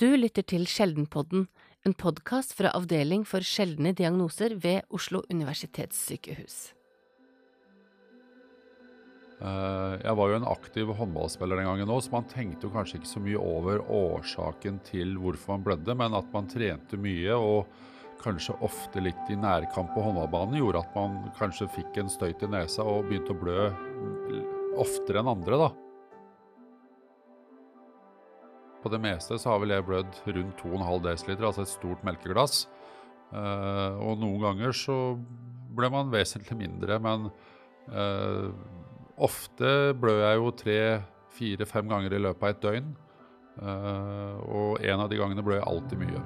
Du lytter til Sjeldenpodden, en podkast fra Avdeling for sjeldne diagnoser ved Oslo universitetssykehus. Eh, Jeg var jo en aktiv håndballspiller den gangen òg, så man tenkte jo kanskje ikke så mye over årsaken til hvorfor man blødde, men at man trente mye og kanskje ofte litt i nærkamp på håndballbanen gjorde at man kanskje fikk en støyt i nesa og begynte å blø oftere enn andre, da. På det meste så har vel jeg blødd rundt 2,5 dl, altså et stort melkeglass. Uh, og noen ganger så ble man vesentlig mindre, men uh, ofte blør jeg jo tre, fire, fem ganger i løpet av et døgn. Uh, og en av de gangene blør jeg alltid mye.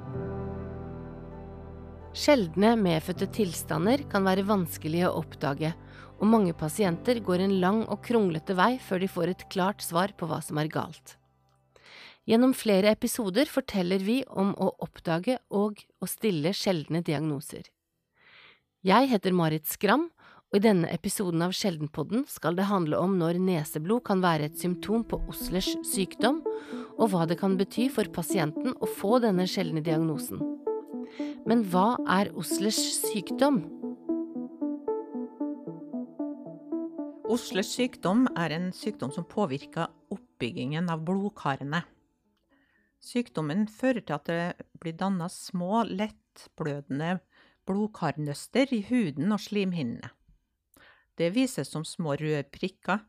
Sjeldne medfødte tilstander kan være vanskelige å oppdage, og mange pasienter går en lang og kronglete vei før de får et klart svar på hva som er galt. Gjennom flere episoder forteller vi om å oppdage og å stille sjeldne diagnoser. Jeg heter Marit Skram, og i denne episoden av Sjeldenpodden skal det handle om når neseblod kan være et symptom på Oslers sykdom, og hva det kan bety for pasienten å få denne sjeldne diagnosen. Men hva er Oslers sykdom? Oslers sykdom er en sykdom som påvirker oppbyggingen av blodkarene. Sykdommen fører til at det blir dannet små, lettblødende blodkarnøster i huden og slimhinnene. Det vises som små røde prikker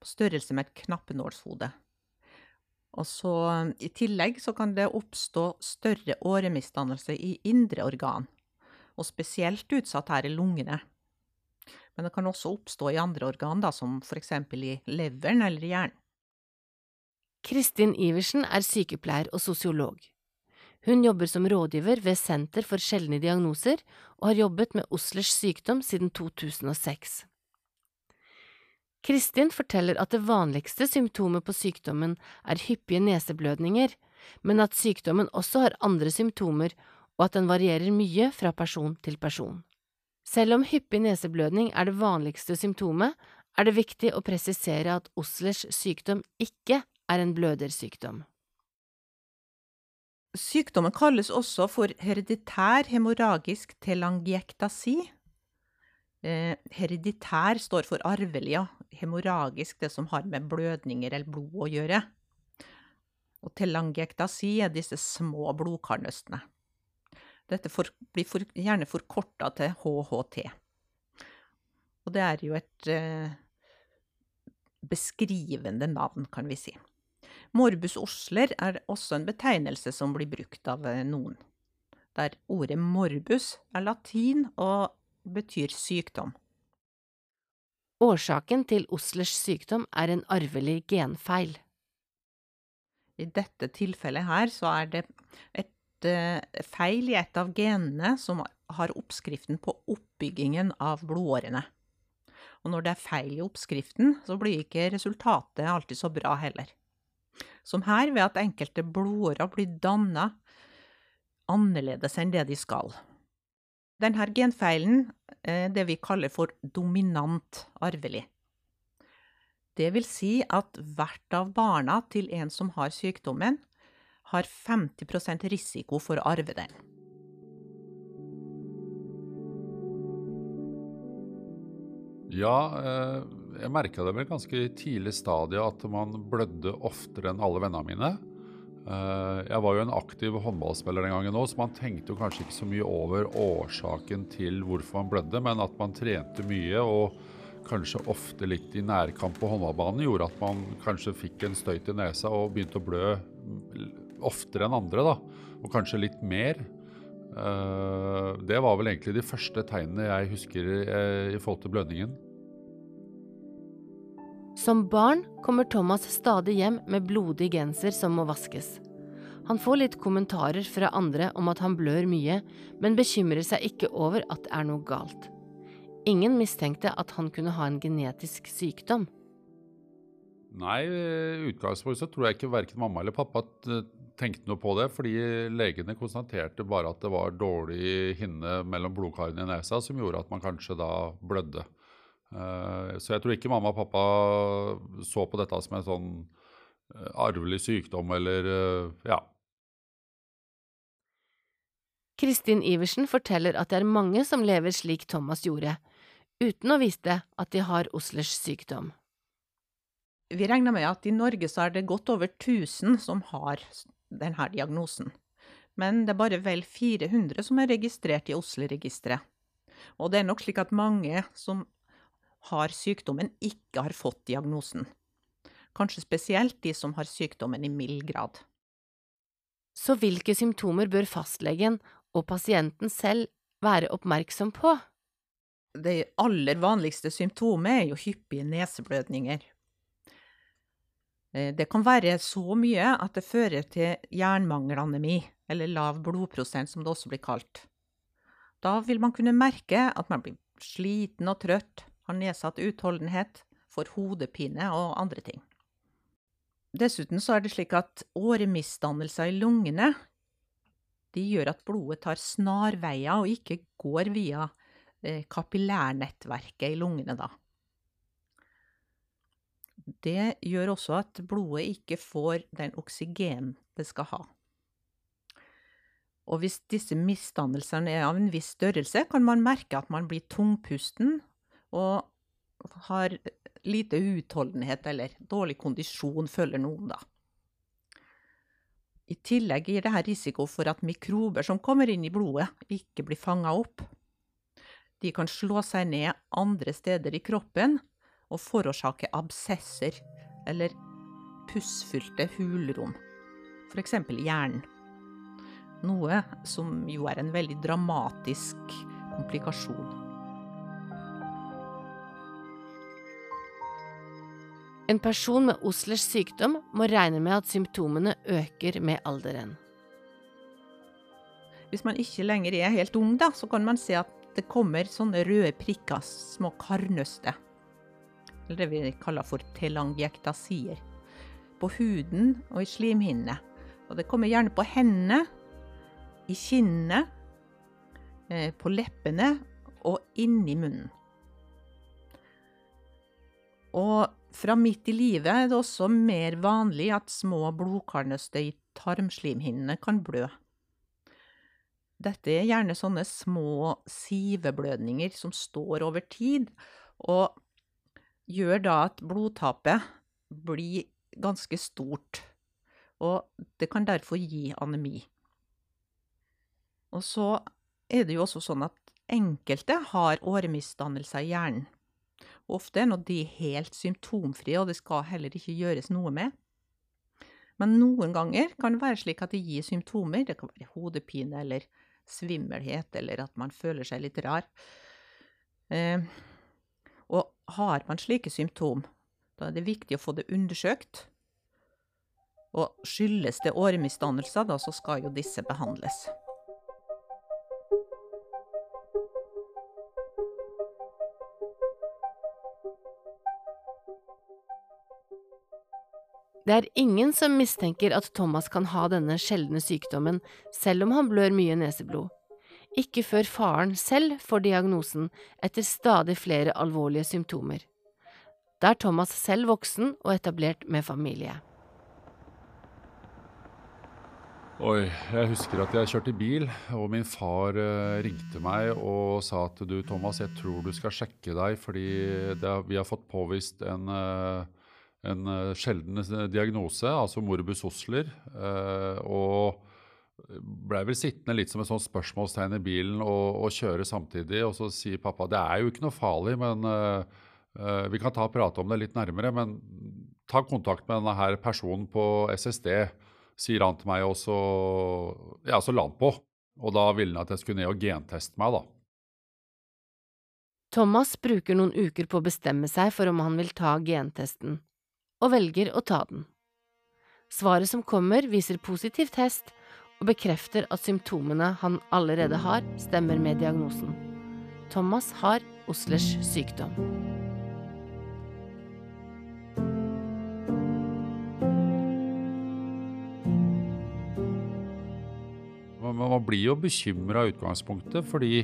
på størrelse med et knappenålshode. Og så I tillegg så kan det oppstå større åremisdannelse i indre organ, og spesielt utsatt her i lungene. Men det kan også oppstå i andre organ, da, som f.eks. i leveren eller hjernen. Kristin Iversen er sykepleier og sosiolog. Hun jobber som rådgiver ved Senter for sjeldne diagnoser og har jobbet med Oslers sykdom siden 2006. Kristin forteller at det vanligste symptomet på sykdommen er hyppige neseblødninger, men at sykdommen også har andre symptomer og at den varierer mye fra person til person. Selv om hyppig neseblødning er det vanligste symptomet, er det viktig å presisere at Oslers sykdom ikke er en blødersykdom. Sykdommen kalles også for hereditær hemorragisk telangiektasi. Eh, hereditær står for arvelig, ja. Hemorragisk det som har med blødninger eller blod å gjøre. Og telangiektasi er disse små blodkarnøstene. Dette for, blir for, gjerne forkorta til HHT. Og det er jo et eh, beskrivende navn, kan vi si. Morbus osler er også en betegnelse som blir brukt av noen, der ordet morbus er latin og betyr sykdom. Årsaken til Oslers sykdom er en arvelig genfeil. I dette tilfellet her så er det et uh, feil i et av genene som har oppskriften på oppbyggingen av blodårene. Og når det er feil i oppskriften, så blir ikke resultatet alltid så bra heller. Som her ved at enkelte blodårer blir dannet annerledes enn det de skal. Denne genfeilen er det vi kaller for dominant arvelig. Det vil si at hvert av barna til en som har sykdommen, har 50 risiko for å arve den. Ja, eh, jeg merka det vel ganske tidlig stadie at man blødde oftere enn alle vennene mine. Eh, jeg var jo en aktiv håndballspiller den gangen òg, så man tenkte jo kanskje ikke så mye over årsaken til hvorfor man blødde, men at man trente mye og kanskje ofte litt i nærkamp på håndballbanen gjorde at man kanskje fikk en støyt i nesa og begynte å blø oftere enn andre, da. Og kanskje litt mer. Uh, det var vel egentlig de første tegnene jeg husker uh, i forhold til blødningen. Som barn kommer Thomas stadig hjem med blodig genser som må vaskes. Han får litt kommentarer fra andre om at han blør mye, men bekymrer seg ikke over at det er noe galt. Ingen mistenkte at han kunne ha en genetisk sykdom. Nei, utgangspunktet så tror jeg ikke verken mamma eller pappa tenkte noe på det, fordi legene konstaterte bare at det var dårlig hinne mellom blodkarene i nesa som gjorde at man kanskje da blødde. Så jeg tror ikke mamma og pappa så på dette som en sånn arvelig sykdom eller ja. Kristin Iversen forteller at det er mange som lever slik Thomas gjorde, uten å vite at de har Oslers sykdom. Vi regner med at i Norge så er det godt over 1000 som har denne diagnosen. Men det er bare vel 400 som er registrert i Oslo-registeret. Og det er nok slik at mange som har sykdommen, ikke har fått diagnosen. Kanskje spesielt de som har sykdommen i mild grad. Så hvilke symptomer bør fastlegen og pasienten selv være oppmerksom på? Det aller vanligste symptomet er jo hyppige neseblødninger. Eh, det kan være så mye at det fører til jernmangelanemi, eller lav blodprosent som det også blir kalt. Da vil man kunne merke at man blir sliten og trøtt, har nedsatt utholdenhet, får hodepine og andre ting. Dessuten så er det slik at åremisdannelser i lungene de gjør at blodet tar snarveier og ikke går via eh, kapillærnettverket i lungene, da. Det gjør også at blodet ikke får den oksygen det skal ha. Og hvis disse misdannelsene er av en viss størrelse, kan man merke at man blir tungpusten og har lite utholdenhet eller dårlig kondisjon, føler noen da. I tillegg gir dette risiko for at mikrober som kommer inn i blodet, ikke blir fanga opp. De kan slå seg ned andre steder i kroppen og forårsake absesser eller pussfylte hulrom, f.eks. i hjernen. Noe som jo er en veldig dramatisk komplikasjon. En person med Oslers sykdom må regne med at symptomene øker med alderen. Hvis man ikke lenger er helt ung, da, så kan man se at det kommer sånne røde prikker, små karnøster. Eller det vi kaller for telangiektasier, På huden og i slimhinnene. Og det kommer gjerne på hendene, i kinnene, eh, på leppene og inni munnen. Og fra midt i livet er det også mer vanlig at små blodkarnøster i tarmslimhinnene kan blø. Dette er gjerne sånne små siveblødninger som står over tid, og gjør da at blodtapet blir ganske stort. Og det kan derfor gi anemi. Og så er det jo også sånn at enkelte har åremisdannelser i hjernen. Ofte er nå de helt symptomfrie, og det skal heller ikke gjøres noe med. Men noen ganger kan det være slik at det gir symptomer. Det kan være hodepine eller svimmelhet, eller at man føler seg litt rar. Eh, og har man slike symptom, da er det viktig å få det undersøkt. Og skyldes det åremisdannelser, da, så skal jo disse behandles. Det er ingen som mistenker at Thomas kan ha denne sjeldne sykdommen, selv om han blør mye neseblod. Ikke før faren selv får diagnosen etter stadig flere alvorlige symptomer. Da er Thomas selv voksen og etablert med familie. Oi, jeg husker at jeg kjørte bil, og min far eh, ringte meg og sa at du Thomas, jeg tror du skal sjekke deg fordi det, vi har fått påvist en eh, en uh, sjelden eh, diagnose, altså morbus osler. Uh, og blei vel sittende litt som et sånt spørsmålstegn i bilen og, og, kjøre samtidig. Og så sier pappa det er jo ikke noe farlig, men uh, vi kan ta og prate om det litt nærmere. Men ta kontakt med denne her personen på SSD, sier han til meg, og så, ja, så la han på. Og da ville han at jeg skulle ned og genteste meg, da. Thomas bruker noen uker på å bestemme seg for om han vil ta gentesten og velger å ta den. Svaret som kommer, viser positiv test og bekrefter at symptomene han allerede har, stemmer med diagnosen. Thomas har Oslers sykdom. Man blir jo bekymra i utgangspunktet, fordi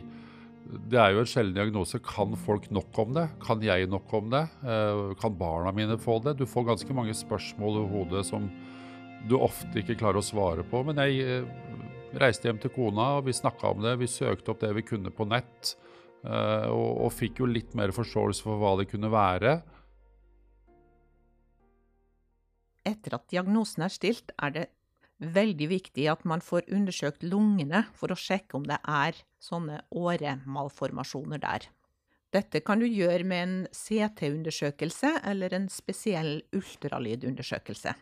det er jo en sjelden diagnose. Kan folk nok om det? Kan jeg nok om det? Eh, kan barna mine få det? Du får ganske mange spørsmål i hodet som du ofte ikke klarer å svare på. Men jeg, eh, reiste hjem til kona, og vi snakka om det. Vi søkte opp det vi kunne på nett, og, og fikk jo litt mer forståelse for hva det kunne være. Etter at diagnosen er stilt, er det veldig viktig at man får undersøkt lungene for å sjekke om det er sånne åremalformasjoner der. Dette kan du gjøre med en CT-undersøkelse eller en spesiell ultralydundersøkelse.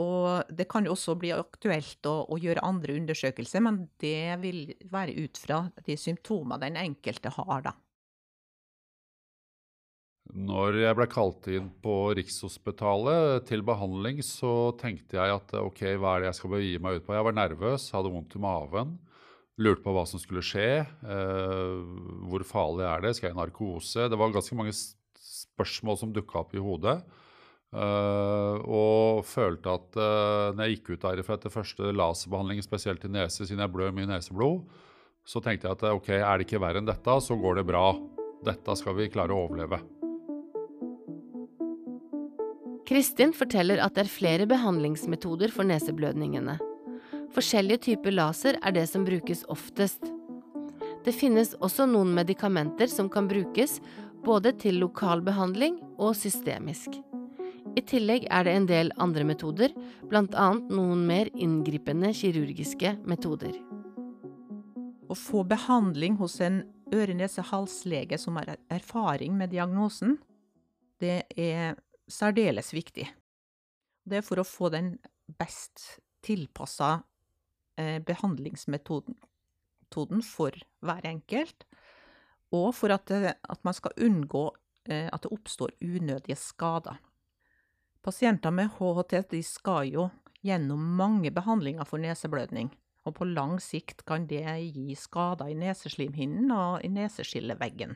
Og det kan jo også bli aktuelt å, å, gjøre andre undersøkelser, men det vil være ut fra de symptomer den enkelte har, da. Når jeg ble kalt inn på Rikshospitalet til behandling, så tenkte jeg at ok, hva er det jeg skal begi meg ut på? Jeg var nervøs, hadde vondt i maven. Lurte på hva som skulle skje. Eh, hvor farlig er det? Skal jeg i narkose? Det var ganske mange spørsmål som dukka opp i hodet. Eh, og følte at eh, når jeg gikk ut derifra etter første laserbehandling, spesielt i nese, siden jeg blør mye neseblod, så tenkte jeg at ok, er det ikke verre enn dette, så går det bra. Dette skal vi klare å overleve. Kristin forteller at det er flere behandlingsmetoder for neseblødningene. Forskjellige typer laser er det som brukes oftest. Det finnes også noen medikamenter som kan brukes både til lokal behandling og systemisk. I tillegg er det en del andre metoder, bl.a. noen mer inngripende kirurgiske metoder. Å få behandling hos en øre-nese-hals-lege som har erfaring med diagnosen, det er særdeles viktig. Det er for å få den best tilpassa eh, behandlingsmetoden for hver enkelt, og for at, at man skal unngå eh, at det oppstår unødige skader. Pasienter med HHT skal jo gjennom mange behandlinger for neseblødning, og på lang sikt kan det gi skader i neseslimhinnen og i neseskilleveggen.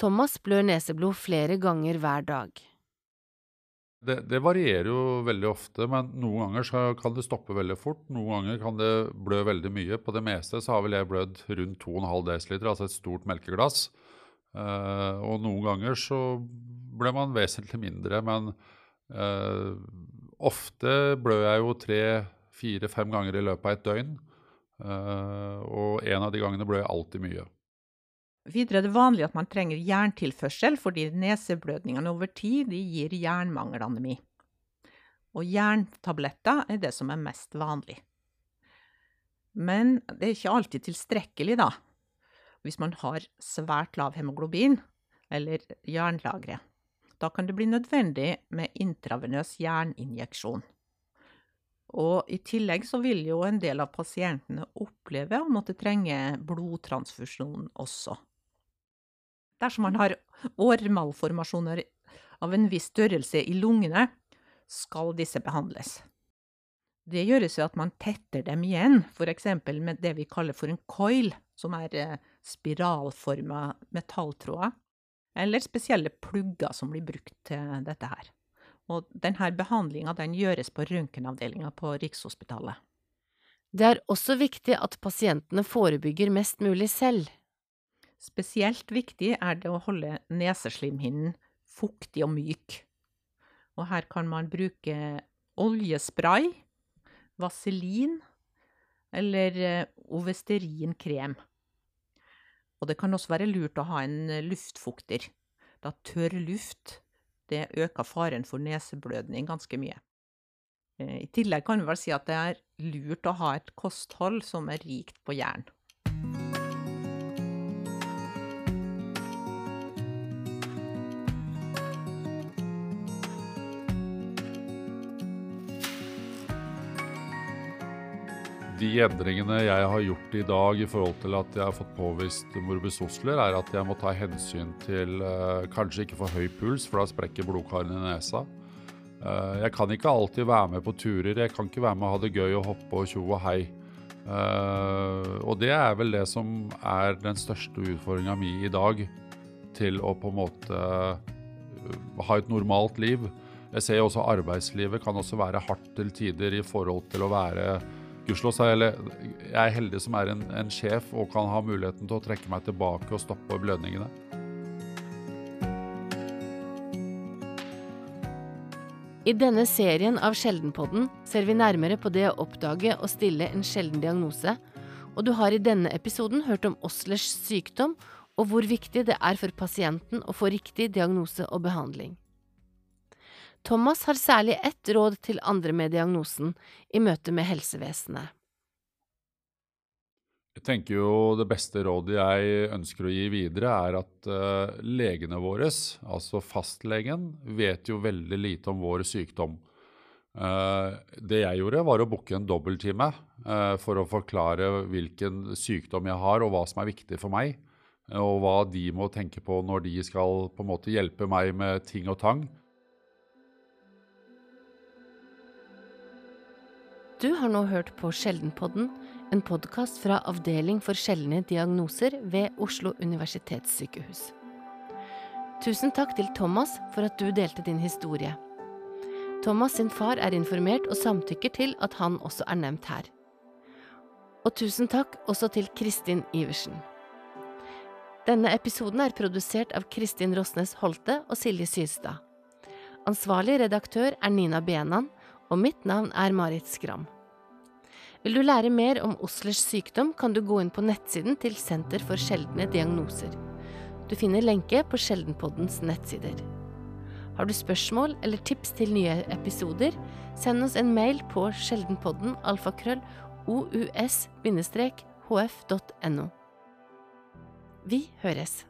Thomas blør neseblod flere ganger hver dag. Det, det, varierer jo veldig ofte, men noen ganger kan det stoppe veldig fort. Noen ganger kan det blø veldig mye. På det meste så har vel jeg blødd rundt 2,5 dl, altså et stort melkeglass. Uh, og noen ganger så ble man vesentlig mindre, men uh, ofte blør jeg jo tre, fire, fem ganger i løpet av et døgn. Uh, og en av de gangene blør jeg alltid mye. Videre er det vanlig at man trenger jerntilførsel fordi neseblødningene over tid gir jernmangelanemi. Og jerntabletter er det som er mest vanlig. Men det er ikke alltid tilstrekkelig, da, hvis man har svært lav hemoglobin eller jernlagre. Da kan det bli nødvendig med intravenøs jerninjeksjon. Og i tillegg så vil jo en del av pasientene oppleve å måtte trenge blodtransfusjon også. Dersom man har årmalformasjoner av en viss størrelse i lungene, skal disse behandles. Det gjøres ved at man tetter dem igjen, f.eks. med det vi kaller for en coil, som er eh, spiralforma metalltråder eller spesielle plugger som blir brukt til dette her. Og denne behandlinga den gjøres på røntgenavdelinga på Rikshospitalet. Det er også viktig at pasientene forebygger mest mulig selv. Spesielt viktig er det å holde neseslimhinnen fuktig og myk. Og her kan man bruke oljespray, vaselin eller eh, ovesterinkrem. Og det kan også være lurt å ha en luftfukter, da tørr luft det øker faren for neseblødning ganske mye. Eh, I tillegg kan vi vel si at det er lurt å ha et kosthold som er rikt på jern. De endringene jeg har gjort i dag i forhold til at jeg har fått påvist morbus osler, er at jeg må ta hensyn til uh, kanskje ikke for høy puls, for da sprekker blodkarene i nesa. Uh, jeg kan ikke alltid være med på turer. Jeg kan ikke være med og ha det gøy og hoppe og tjo og hei. Uh, og det er vel det som er den største utfordringa mi i dag, til å på en måte ha et normalt liv. Jeg ser også arbeidslivet kan også være hardt til tider i forhold til å være Gudskjelov er jeg heldig som er en, en, sjef og kan ha muligheten til å trekke meg tilbake og stoppe blødningene. I denne serien av Sjeldenpodden ser vi nærmere på det å oppdage og stille en sjelden diagnose, og du har i denne episoden hørt om Oslers sykdom og hvor viktig det er for pasienten å få riktig diagnose og behandling. Thomas har særlig ett råd til andre med diagnosen i møte med helsevesenet. Jeg tenker jo Det beste rådet jeg ønsker å gi videre, er at uh, legene våre, altså fastlegen, vet jo veldig lite om vår sykdom. Uh, det jeg gjorde, var å booke en dobbelttime uh, for å forklare hvilken sykdom jeg har, og hva som er viktig for meg. Og hva de må tenke på når de skal på en måte hjelpe meg med ting og tang. Du har nå hørt på Sjeldenpodden, en podkast fra Avdeling for sjeldne diagnoser ved Oslo universitetssykehus. Tusen takk til Thomas for at du delte din historie. Thomas sin far er informert og samtykker til at han også er nevnt her. Og tusen takk også til Kristin Iversen. Denne episoden er produsert av Kristin Rosnes Holte og Silje Systad. Ansvarlig redaktør er Nina Benan, og mitt navn er Marit Skram. Vil du lære mer om Oslers sykdom, kan du gå inn på nettsiden til Senter for sjeldne diagnoser. Du finner lenke på Sjeldenpoddens nettsider. Har du spørsmål eller tips til nye episoder, send oss en mail på sjeldenpodden alfakrøll ous-hf.no. Vi høres.